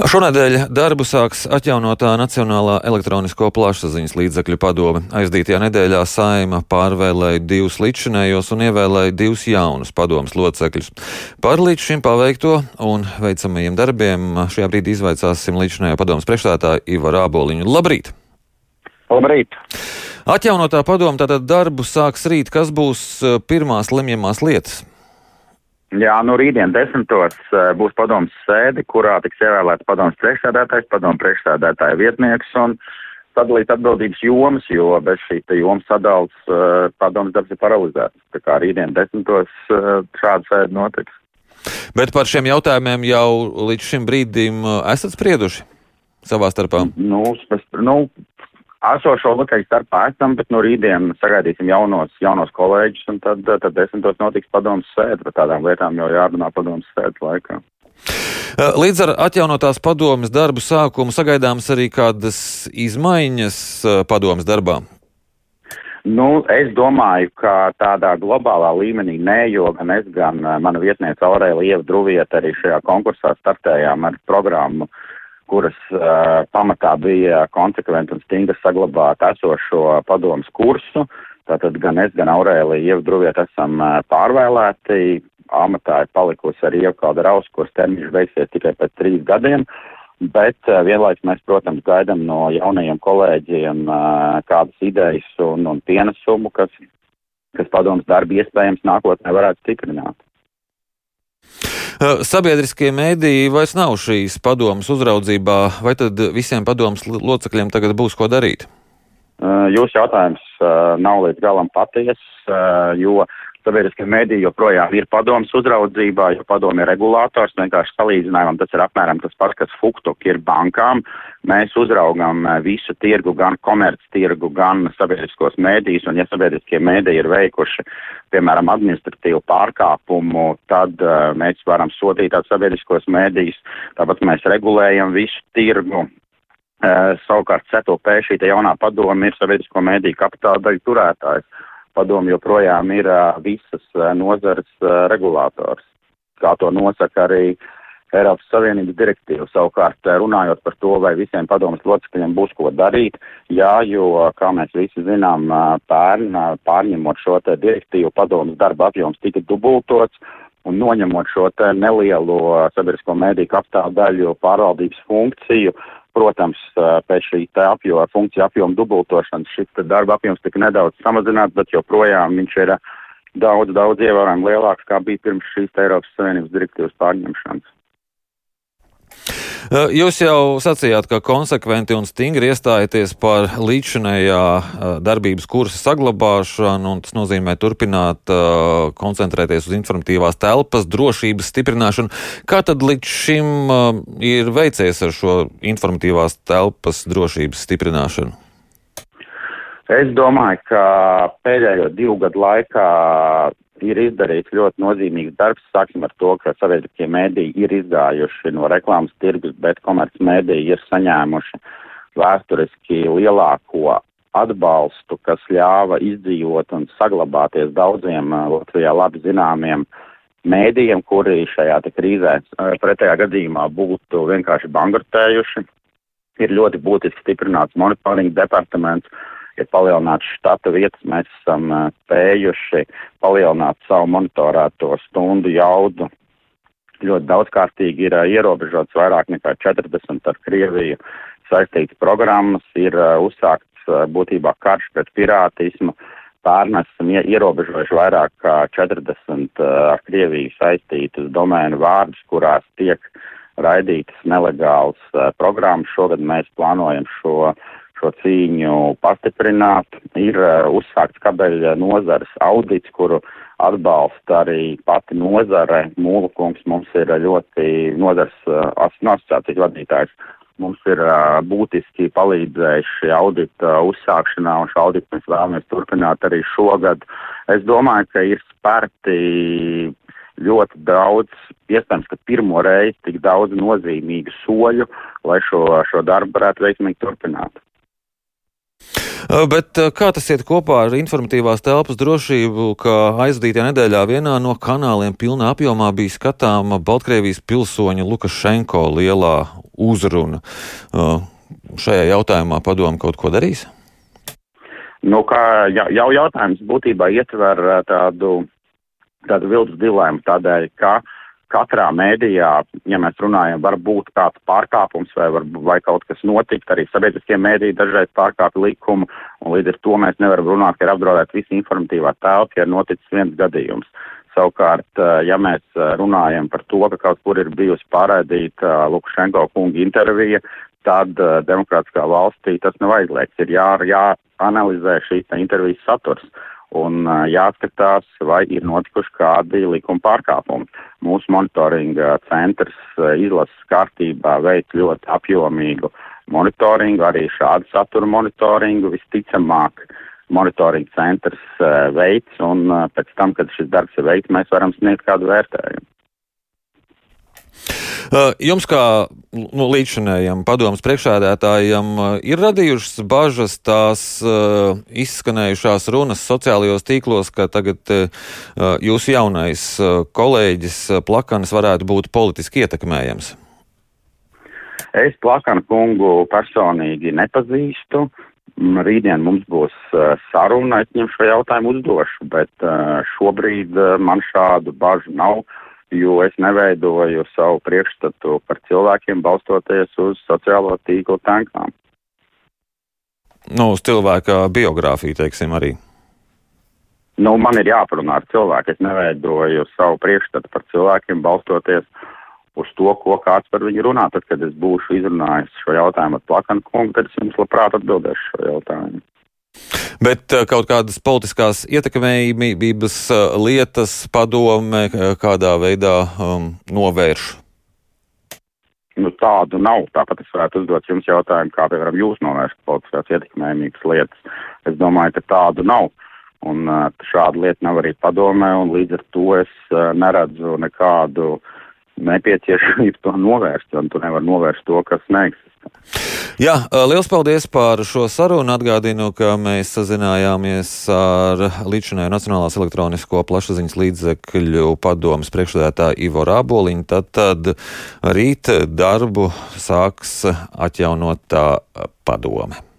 Šonadēļ darbu sāks atjaunotā Nacionālā elektronisko plašsaziņas līdzekļu padome. Aizdītajā nedēļā saima pārvēlēja divus līdzšinējos un ievēlēja divus jaunus padomus locekļus. Par līdz šim paveikto un veicamajiem darbiem šajā brīdī izvaicāsim līdzšinējo padomus priekšstādātāju Ivaru Āboliņu. Labrīt! Labrīt! Atjaunotā padoma tātad darbu sāks rīt. Kas būs eh, pirmās lemjamās lietas? Jā, nu rītdien desmitos uh, būs padomas sēde, kurā tiks ievēlēts padomas priekšsēdētājs, padomas priekšsēdētāja vietnieks un sadalīt atbildības jomas, jo bez šī jomas sadals uh, padomas darbs ir paralizēts. Tā kā rītdien desmitos uh, šāda sēde notiks. Bet par šiem jautājumiem jau līdz šim brīdim esat sprieduši savā starpā? Nu, spēc, nu esošo locekļu starpā esam, bet no rītdien sagaidīsim jaunos, jaunos kolēģus, un tad, tad desmitos notiks padomus sēde, par tādām lietām jau jārunā padomus sēdes laikā. Līdz ar atjaunotās padomas darbu sākumu sagaidāms arī kādas izmaiņas padomas darbā. Nu, es domāju, ka tādā globālā līmenī nē, jo gan es, gan mana vietniece Aurēlija Druvieta arī šajā konkursā startējām ar programmu uh, kuras uh, pamatā bija konsekventi un stingri saglabāt esošo padomus kursu. Tātad gan es, gan Aurēlija Ievdruviet esam uh, pārvēlēti. Amatā ir palikusi arī Ievkalda Raus, kuras termiņš beigsies tikai pēc trīs gadiem. Bet uh, vienlaikus mēs, protams, gaidām no jaunajiem kolēģiem uh, kādas idejas un, un pienesumu, kas, kas padomus darbu iespējams nākotnē varētu stiprināt. Sabiedriskie mēdīji vairs nav šīs padomas uzraudzībā, vai tad visiem padomas locekļiem tagad būs ko darīt? Jūsu jautājums nav līdz galam patiess, jo sabiedriskie mediji joprojām ir padomas uzraudzībā, jo padomi ir regulātors. Vienkārši salīdzinājumam tas ir apmēram tas pats, kas Fuktuk ir bankām. Mēs uzraugam eh, visu tirgu, gan komerc tirgu, gan sabiedriskos mēdījus, un ja sabiedriskie mēdīji ir veikuši, piemēram, administratīvu pārkāpumu, tad uh, mēs varam sodīt tādus sabiedriskos mēdījus. Tāpat mēs regulējam visu tirgu, savukārt, CETOP šī jaunā padoma ir sabiedrisko mēdīju kapitāla daļu turētājs padomu joprojām ir visas nozares regulātors, kā to nosaka arī Eiropas Savienības direktīva. Savukārt, runājot par to, vai visiem padomas locekļiem būs ko darīt, jā, jo, kā mēs visi zinām, pērn, pārņemot šo te direktīvu, padomas darba apjoms tika dubultots, un noņemot šo te nelielo sabiedrisko mēdīju kapitāla daļu pārvaldības funkciju, Protams, pēc šī apjoma, funkcija apjoma dubultošanas šis darba apjoms tika nedaudz samazināts, bet joprojām viņš ir daudz, daudz ievērojami lielāks, kā bija pirms šīs Eiropas Savienības direktīvas pārņemšanas. Jūs jau sacījāt, ka konsekventi un stingri iestājaties par līdzinējā darbības kursa saglabāšanu, un tas nozīmē turpināt koncentrēties uz informatīvās telpas drošības stiprināšanu. Kā tad līdz šim ir veicies ar šo informatīvās telpas drošības stiprināšanu? Es domāju, ka pēdējo divu gadu laikā ir izdarīts ļoti nozīmīgs darbs. Sāksim ar to, ka sabiedriskie mēdīji ir izgājuši no reklāmas tirgus, bet komerc mēdīji ir saņēmuši vēsturiski lielāko atbalstu, kas ļāva izdzīvot un saglabāties daudziem Latvijā labi zināmiem mēdījiem, kuri šajā krīzē pretējā gadījumā būtu vienkārši bankrotējuši. Ir ļoti būtiski stiprināts monitoringa departaments ir palielināts štata vietas, mēs esam spējuši palielināt savu monitorēto stundu jaudu. Ļoti daudzkārtīgi ir ierobežots vairāk nekā 40 ar Krieviju saistītas programmas, ir uzsākts būtībā karš pret pirātismu. Pērn esam ierobežojuši vairāk kā 40 ar Krieviju saistītas domēnu vārdus, kurās tiek raidītas nelegālas programmas. Šogad mēs plānojam šo uh, šo cīņu pastiprināt. Ir uh, uzsākts kabeļa nozares audits, kuru atbalsta arī pati nozare. Mūlukungs mums ir ļoti nozars uh, asociācijas vadītājs. Mums ir uh, būtiski palīdzējuši audita uzsākšanā, un šo auditu mēs vēlamies turpināt arī šogad. Es domāju, ka ir spērti ļoti daudz, iespējams, ka pirmo reizi tik daudz nozīmīgu soļu, lai šo, šo darbu varētu veiksmīgi turpināt. Bet kā tas iet kopā ar informatīvās telpas drošību, ka aizdītajā nedēļā vienā no kanāliem pilnā apjomā bija skatāma Baltkrievijas pilsoņa Lukašenko lielā uzruna? Šajā jautājumā padomu kaut ko darīs? Nu, kā jau jautājums būtībā ietver tādu, tādu viltus dilēmu tādēļ, ka uh, katrā mēdījā, ja mēs runājam, var būt kāds pārkāpums vai, var, vai kaut kas notikt, arī sabiedriskie mēdīji dažreiz pārkāpja likumu, un līdz ar to mēs nevaram runāt, ka ir apdraudēta visa informatīvā telpa, ja ir noticis viens gadījums. Savukārt, eh, ja mēs eh, runājam par to, ka kaut kur ir bijusi pārraidīta eh, Lukašenko kunga intervija, tad demokrātiskā valstī tas nav aizliegts. Ir jā, jāanalizē šīs intervijas saturs un jāskatās, vai ir notikuši kādi likuma pārkāpumi. Mūsu monitoringa centrs izlases kārtībā veic ļoti apjomīgu monitoringu, arī šādu satura monitoringu visticamāk. Monitoringa centrs veids, un pēc tam, kad šis darbs ir veikts, mēs varam sniegt kādu vērtējumu. Jums, kā nu, līdzinējam padomus priekšādētājiem, uh, ir radījušas bažas tās izskanējušās runas sociālajos tīklos, ka tagad jūsu jaunais kolēģis Plakanis varētu būt politiski ietekmējams? Es Plakanu kungu personīgi nepazīstu. Mm, rītdien mums būs saruna, es viņam šo jautājumu uzdošu, bet šobrīd man šādu bažu nav jo es neveidoju savu priekšstatu par cilvēkiem balstoties uz sociālo tīklu tankām. Nu, uz cilvēka biogrāfiju, teiksim, arī. Nu, man ir jāparunā ar cilvēku. Es neveidoju savu priekšstatu par cilvēkiem balstoties uz to, ko kāds par viņu runā. Tad, kad es būšu izrunājis šo jautājumu ar Plakanu kungu, tad es jums labprāt atbildēšu šo jautājumu. Bet eh, kaut kādas politiskās ietekmējumības eh, lietas padome eh, kādā veidā um, novērš? Nu, tādu nav. Tāpat es varētu uzdot jums jautājumu, kā piemēram jūs novērst politiskās ietekmējumības lietas. Es domāju, ka tādu nav. Un šāda lieta nav arī padomē, un līdz ar to es neredzu nekādu nepieciešamību to novērst, un tu nevar novērst to, kas neeksistē. Jā, liels paldies par šo sarunu. Atgādinu, ka mēs sazinājāmies ar līdzinēju Nacionālās elektronisko plašsaziņas līdzekļu padomas priekšsēdētāju Ivo Rāboliņu. Tad, tad rīt darbu sāks atjaunotā padome.